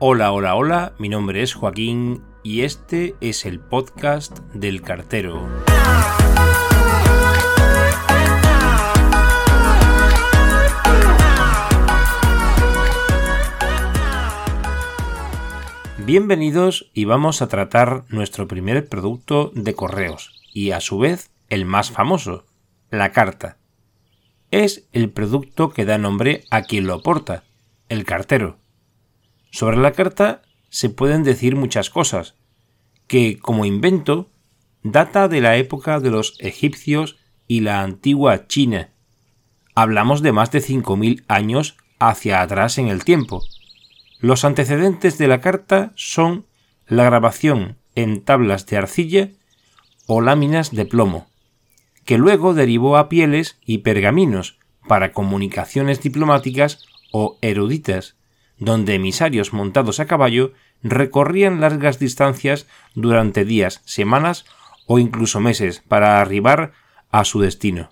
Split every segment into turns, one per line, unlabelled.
Hola, hola, hola, mi nombre es Joaquín y este es el podcast del cartero. Bienvenidos y vamos a tratar nuestro primer producto de correos y a su vez el más famoso, la carta. Es el producto que da nombre a quien lo porta, el cartero. Sobre la carta se pueden decir muchas cosas, que como invento data de la época de los egipcios y la antigua China. Hablamos de más de 5.000 años hacia atrás en el tiempo. Los antecedentes de la carta son la grabación en tablas de arcilla o láminas de plomo, que luego derivó a pieles y pergaminos para comunicaciones diplomáticas o eruditas, donde emisarios montados a caballo recorrían largas distancias durante días, semanas o incluso meses para arribar a su destino.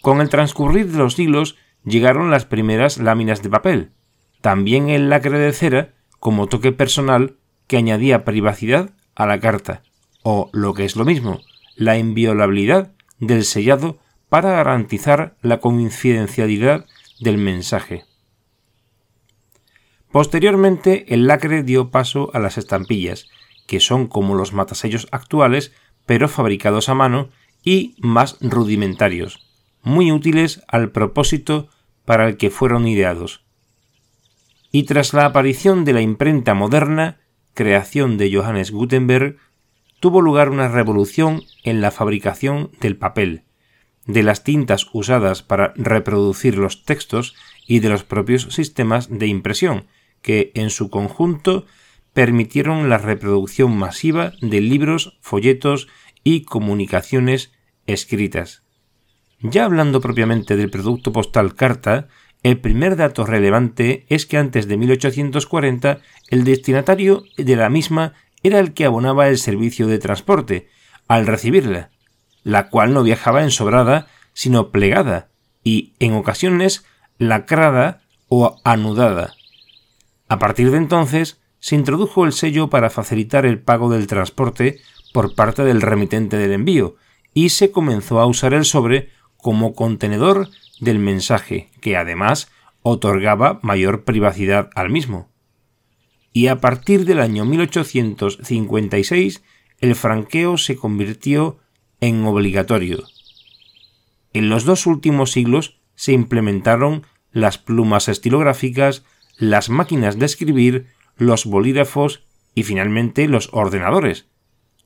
Con el transcurrir de los siglos llegaron las primeras láminas de papel, también el lacre de cera como toque personal que añadía privacidad a la carta, o, lo que es lo mismo, la inviolabilidad del sellado para garantizar la confidencialidad del mensaje. Posteriormente, el lacre dio paso a las estampillas, que son como los matasellos actuales, pero fabricados a mano y más rudimentarios, muy útiles al propósito para el que fueron ideados. Y tras la aparición de la imprenta moderna, creación de Johannes Gutenberg, tuvo lugar una revolución en la fabricación del papel, de las tintas usadas para reproducir los textos y de los propios sistemas de impresión, que en su conjunto permitieron la reproducción masiva de libros, folletos y comunicaciones escritas. Ya hablando propiamente del producto postal carta, el primer dato relevante es que antes de 1840 el destinatario de la misma era el que abonaba el servicio de transporte al recibirla, la cual no viajaba en sobrada, sino plegada y, en ocasiones, lacrada o anudada, a partir de entonces, se introdujo el sello para facilitar el pago del transporte por parte del remitente del envío, y se comenzó a usar el sobre como contenedor del mensaje, que además otorgaba mayor privacidad al mismo. Y a partir del año 1856 el franqueo se convirtió en obligatorio. En los dos últimos siglos se implementaron las plumas estilográficas, las máquinas de escribir, los bolígrafos y finalmente los ordenadores.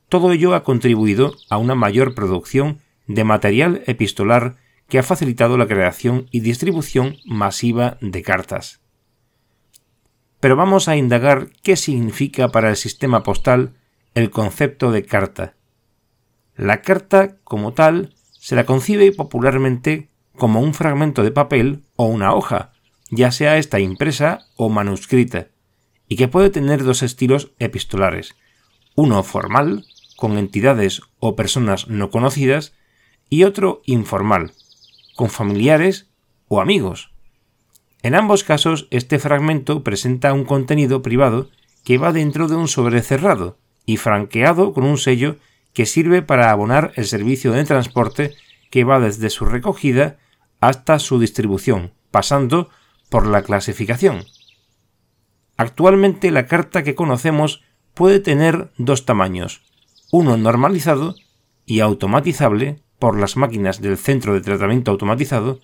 Todo ello ha contribuido a una mayor producción de material epistolar que ha facilitado la creación y distribución masiva de cartas. Pero vamos a indagar qué significa para el sistema postal el concepto de carta. La carta, como tal, se la concibe popularmente como un fragmento de papel o una hoja, ya sea esta impresa o manuscrita, y que puede tener dos estilos epistolares, uno formal, con entidades o personas no conocidas, y otro informal, con familiares o amigos. En ambos casos, este fragmento presenta un contenido privado que va dentro de un sobre cerrado y franqueado con un sello que sirve para abonar el servicio de transporte que va desde su recogida hasta su distribución, pasando por la clasificación. Actualmente la carta que conocemos puede tener dos tamaños, uno normalizado y automatizable por las máquinas del centro de tratamiento automatizado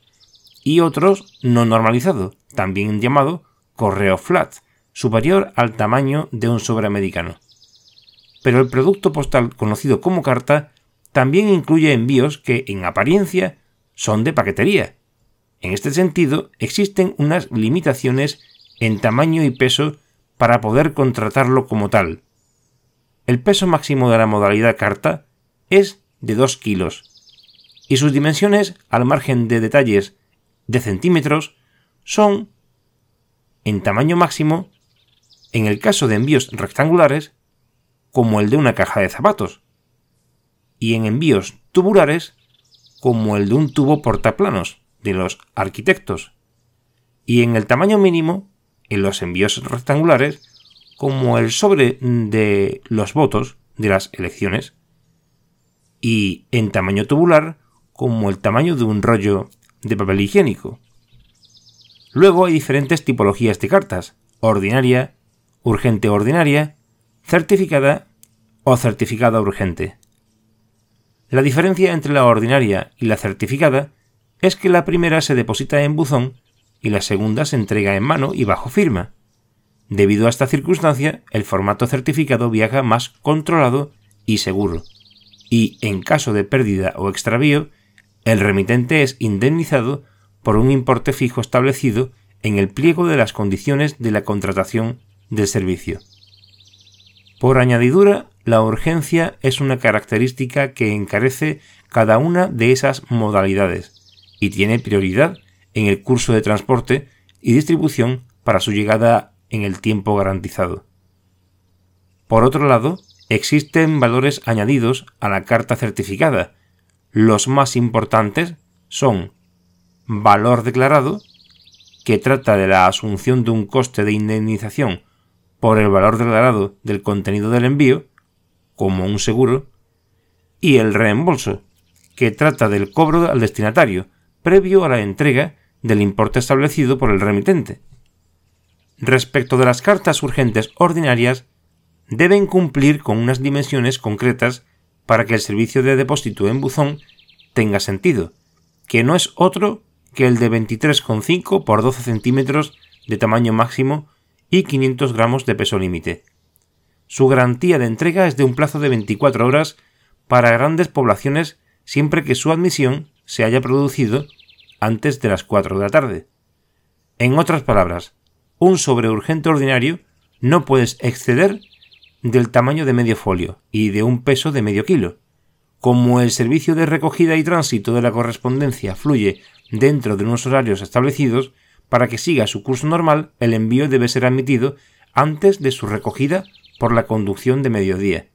y otros no normalizado, también llamado correo flat, superior al tamaño de un sobreamericano. Pero el producto postal conocido como carta también incluye envíos que en apariencia son de paquetería, en este sentido, existen unas limitaciones en tamaño y peso para poder contratarlo como tal. El peso máximo de la modalidad carta es de 2 kilos y sus dimensiones, al margen de detalles de centímetros, son en tamaño máximo, en el caso de envíos rectangulares, como el de una caja de zapatos, y en envíos tubulares, como el de un tubo portaplanos de los arquitectos y en el tamaño mínimo en los envíos rectangulares como el sobre de los votos de las elecciones y en tamaño tubular como el tamaño de un rollo de papel higiénico. Luego hay diferentes tipologías de cartas, ordinaria, urgente ordinaria, certificada o certificada urgente. La diferencia entre la ordinaria y la certificada es que la primera se deposita en buzón y la segunda se entrega en mano y bajo firma. Debido a esta circunstancia, el formato certificado viaja más controlado y seguro, y en caso de pérdida o extravío, el remitente es indemnizado por un importe fijo establecido en el pliego de las condiciones de la contratación del servicio. Por añadidura, la urgencia es una característica que encarece cada una de esas modalidades y tiene prioridad en el curso de transporte y distribución para su llegada en el tiempo garantizado. Por otro lado, existen valores añadidos a la carta certificada. Los más importantes son valor declarado, que trata de la asunción de un coste de indemnización por el valor declarado del contenido del envío, como un seguro, y el reembolso, que trata del cobro al destinatario, previo a la entrega del importe establecido por el remitente. Respecto de las cartas urgentes ordinarias, deben cumplir con unas dimensiones concretas para que el servicio de depósito en buzón tenga sentido, que no es otro que el de 23,5 por 12 centímetros de tamaño máximo y 500 gramos de peso límite. Su garantía de entrega es de un plazo de 24 horas para grandes poblaciones siempre que su admisión se haya producido antes de las 4 de la tarde. En otras palabras, un sobreurgente ordinario no puedes exceder del tamaño de medio folio y de un peso de medio kilo. Como el servicio de recogida y tránsito de la correspondencia fluye dentro de unos horarios establecidos, para que siga su curso normal, el envío debe ser admitido antes de su recogida por la conducción de mediodía.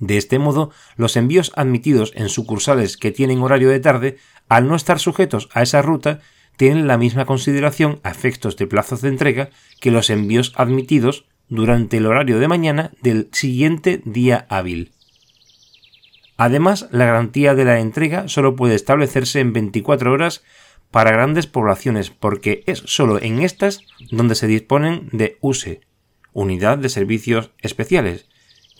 De este modo, los envíos admitidos en sucursales que tienen horario de tarde, al no estar sujetos a esa ruta, tienen la misma consideración a efectos de plazos de entrega que los envíos admitidos durante el horario de mañana del siguiente día hábil. Además, la garantía de la entrega solo puede establecerse en 24 horas para grandes poblaciones porque es solo en estas donde se disponen de USE, Unidad de Servicios Especiales,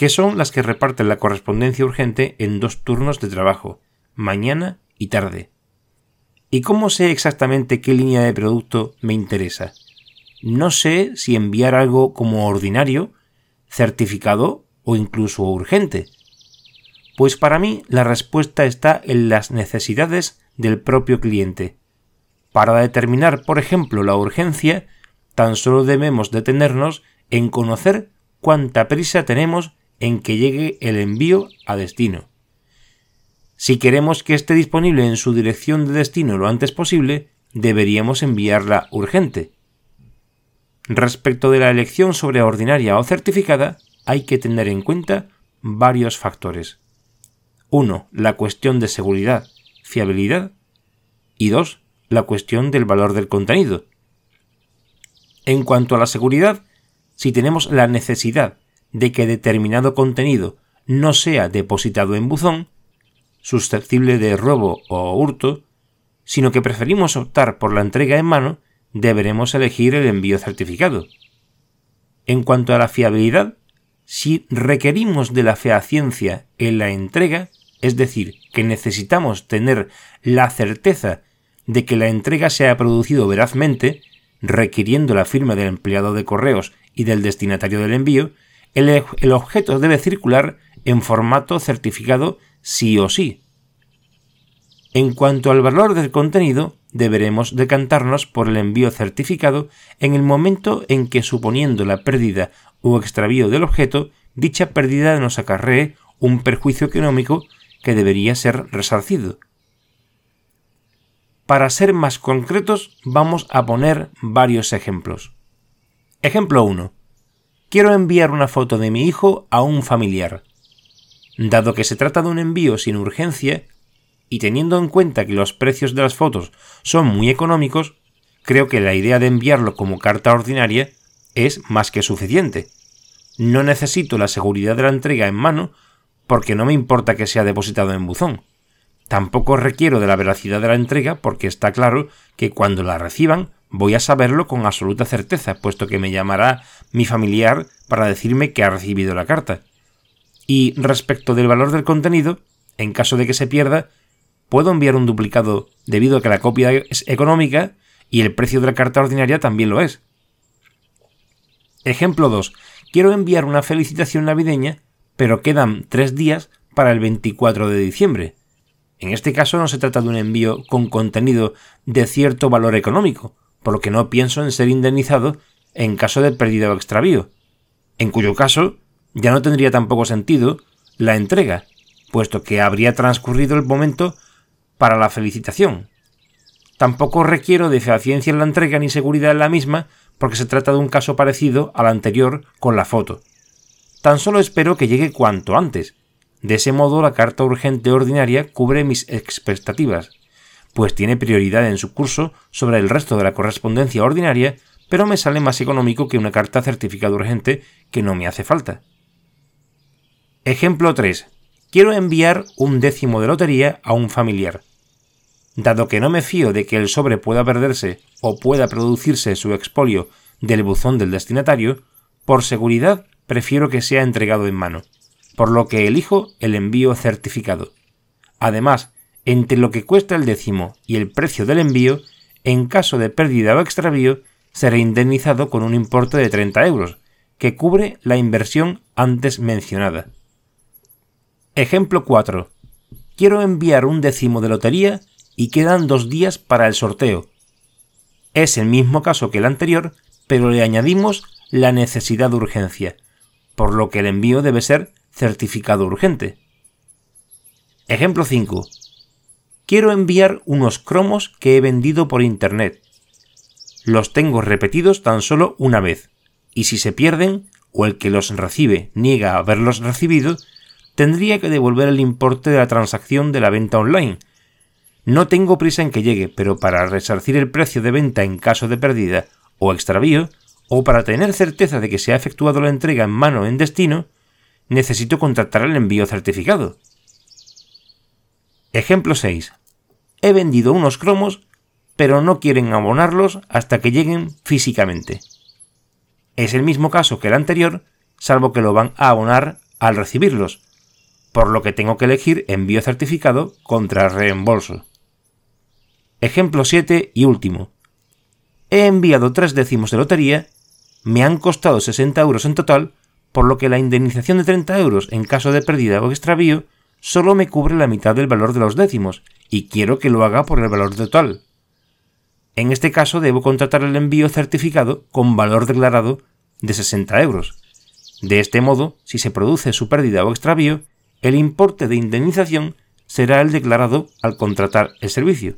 que son las que reparten la correspondencia urgente en dos turnos de trabajo, mañana y tarde. ¿Y cómo sé exactamente qué línea de producto me interesa? No sé si enviar algo como ordinario, certificado o incluso urgente. Pues para mí la respuesta está en las necesidades del propio cliente. Para determinar, por ejemplo, la urgencia, tan solo debemos detenernos en conocer cuánta prisa tenemos en que llegue el envío a destino. Si queremos que esté disponible en su dirección de destino lo antes posible, deberíamos enviarla urgente. Respecto de la elección sobre ordinaria o certificada, hay que tener en cuenta varios factores. 1. La cuestión de seguridad, fiabilidad y 2. La cuestión del valor del contenido. En cuanto a la seguridad, si tenemos la necesidad de que determinado contenido no sea depositado en buzón, susceptible de robo o hurto, sino que preferimos optar por la entrega en mano, deberemos elegir el envío certificado. En cuanto a la fiabilidad, si requerimos de la fehaciencia en la entrega, es decir, que necesitamos tener la certeza de que la entrega se ha producido verazmente, requiriendo la firma del empleado de correos y del destinatario del envío, el, objeto debe circular en formato certificado sí o sí. En cuanto al valor del contenido, deberemos decantarnos por el envío certificado en el momento en que, suponiendo la pérdida o extravío del objeto, dicha pérdida nos acarree un perjuicio económico que debería ser resarcido. Para ser más concretos, vamos a poner varios ejemplos. Ejemplo 1 quiero enviar una foto de mi hijo a un familiar. Dado que se trata de un envío sin urgencia, y teniendo en cuenta que los precios de las fotos son muy económicos, creo que la idea de enviarlo como carta ordinaria es más que suficiente. No necesito la seguridad de la entrega en mano porque no me importa que sea depositado en buzón. Tampoco requiero de la veracidad de la entrega porque está claro que cuando la reciban voy a saberlo con absoluta certeza, puesto que me llamará mi familiar para decirme que ha recibido la carta. Y respecto del valor del contenido, en caso de que se pierda, puedo enviar un duplicado debido a que la copia es económica y el precio de la carta ordinaria también lo es. Ejemplo 2. Quiero enviar una felicitación navideña, pero quedan tres días para el 24 de diciembre. En este caso no se trata de un envío con contenido de cierto valor económico, por lo que no pienso en ser indemnizado en caso de pérdida o extravío, en cuyo caso ya no tendría tampoco sentido la entrega, puesto que habría transcurrido el momento para la felicitación. Tampoco requiero de ciencia en la entrega ni seguridad en la misma, porque se trata de un caso parecido al anterior con la foto. Tan solo espero que llegue cuanto antes. De ese modo la carta urgente ordinaria cubre mis expectativas pues tiene prioridad en su curso sobre el resto de la correspondencia ordinaria, pero me sale más económico que una carta certificada urgente que no me hace falta. Ejemplo 3. Quiero enviar un décimo de lotería a un familiar. Dado que no me fío de que el sobre pueda perderse o pueda producirse su expolio del buzón del destinatario, por seguridad prefiero que sea entregado en mano, por lo que elijo el envío certificado. Además, entre lo que cuesta el décimo y el precio del envío, en caso de pérdida o extravío, será indemnizado con un importe de 30 euros, que cubre la inversión antes mencionada. Ejemplo 4. Quiero enviar un décimo de lotería y quedan dos días para el sorteo. Es el mismo caso que el anterior, pero le añadimos la necesidad de urgencia, por lo que el envío debe ser certificado urgente. Ejemplo 5 quiero enviar unos cromos que he vendido por internet. Los tengo repetidos tan solo una vez, y si se pierden, o el que los recibe niega haberlos recibido, tendría que devolver el importe de la transacción de la venta online. No tengo prisa en que llegue, pero para resarcir el precio de venta en caso de pérdida o extravío, o para tener certeza de que se ha efectuado la entrega en mano en destino, necesito contratar el envío certificado. Ejemplo 6 he vendido unos cromos, pero no quieren abonarlos hasta que lleguen físicamente. Es el mismo caso que el anterior, salvo que lo van a abonar al recibirlos, por lo que tengo que elegir envío certificado contra reembolso. Ejemplo 7 y último. He enviado tres décimos de lotería, me han costado 60 euros en total, por lo que la indemnización de 30 euros en caso de pérdida o extravío solo me cubre la mitad del valor de los décimos y quiero que lo haga por el valor total. En este caso debo contratar el envío certificado con valor declarado de 60 euros. De este modo, si se produce su pérdida o extravío, el importe de indemnización será el declarado al contratar el servicio.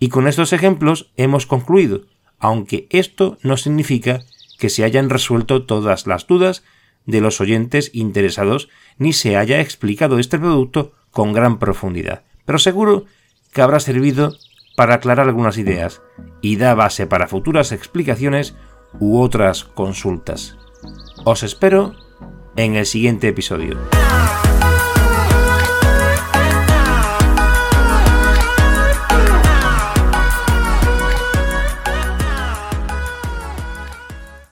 Y con estos ejemplos hemos concluido, aunque esto no significa que se hayan resuelto todas las dudas de los oyentes interesados ni se haya explicado este producto con gran profundidad pero seguro que habrá servido para aclarar algunas ideas y da base para futuras explicaciones u otras consultas. Os espero en el siguiente episodio.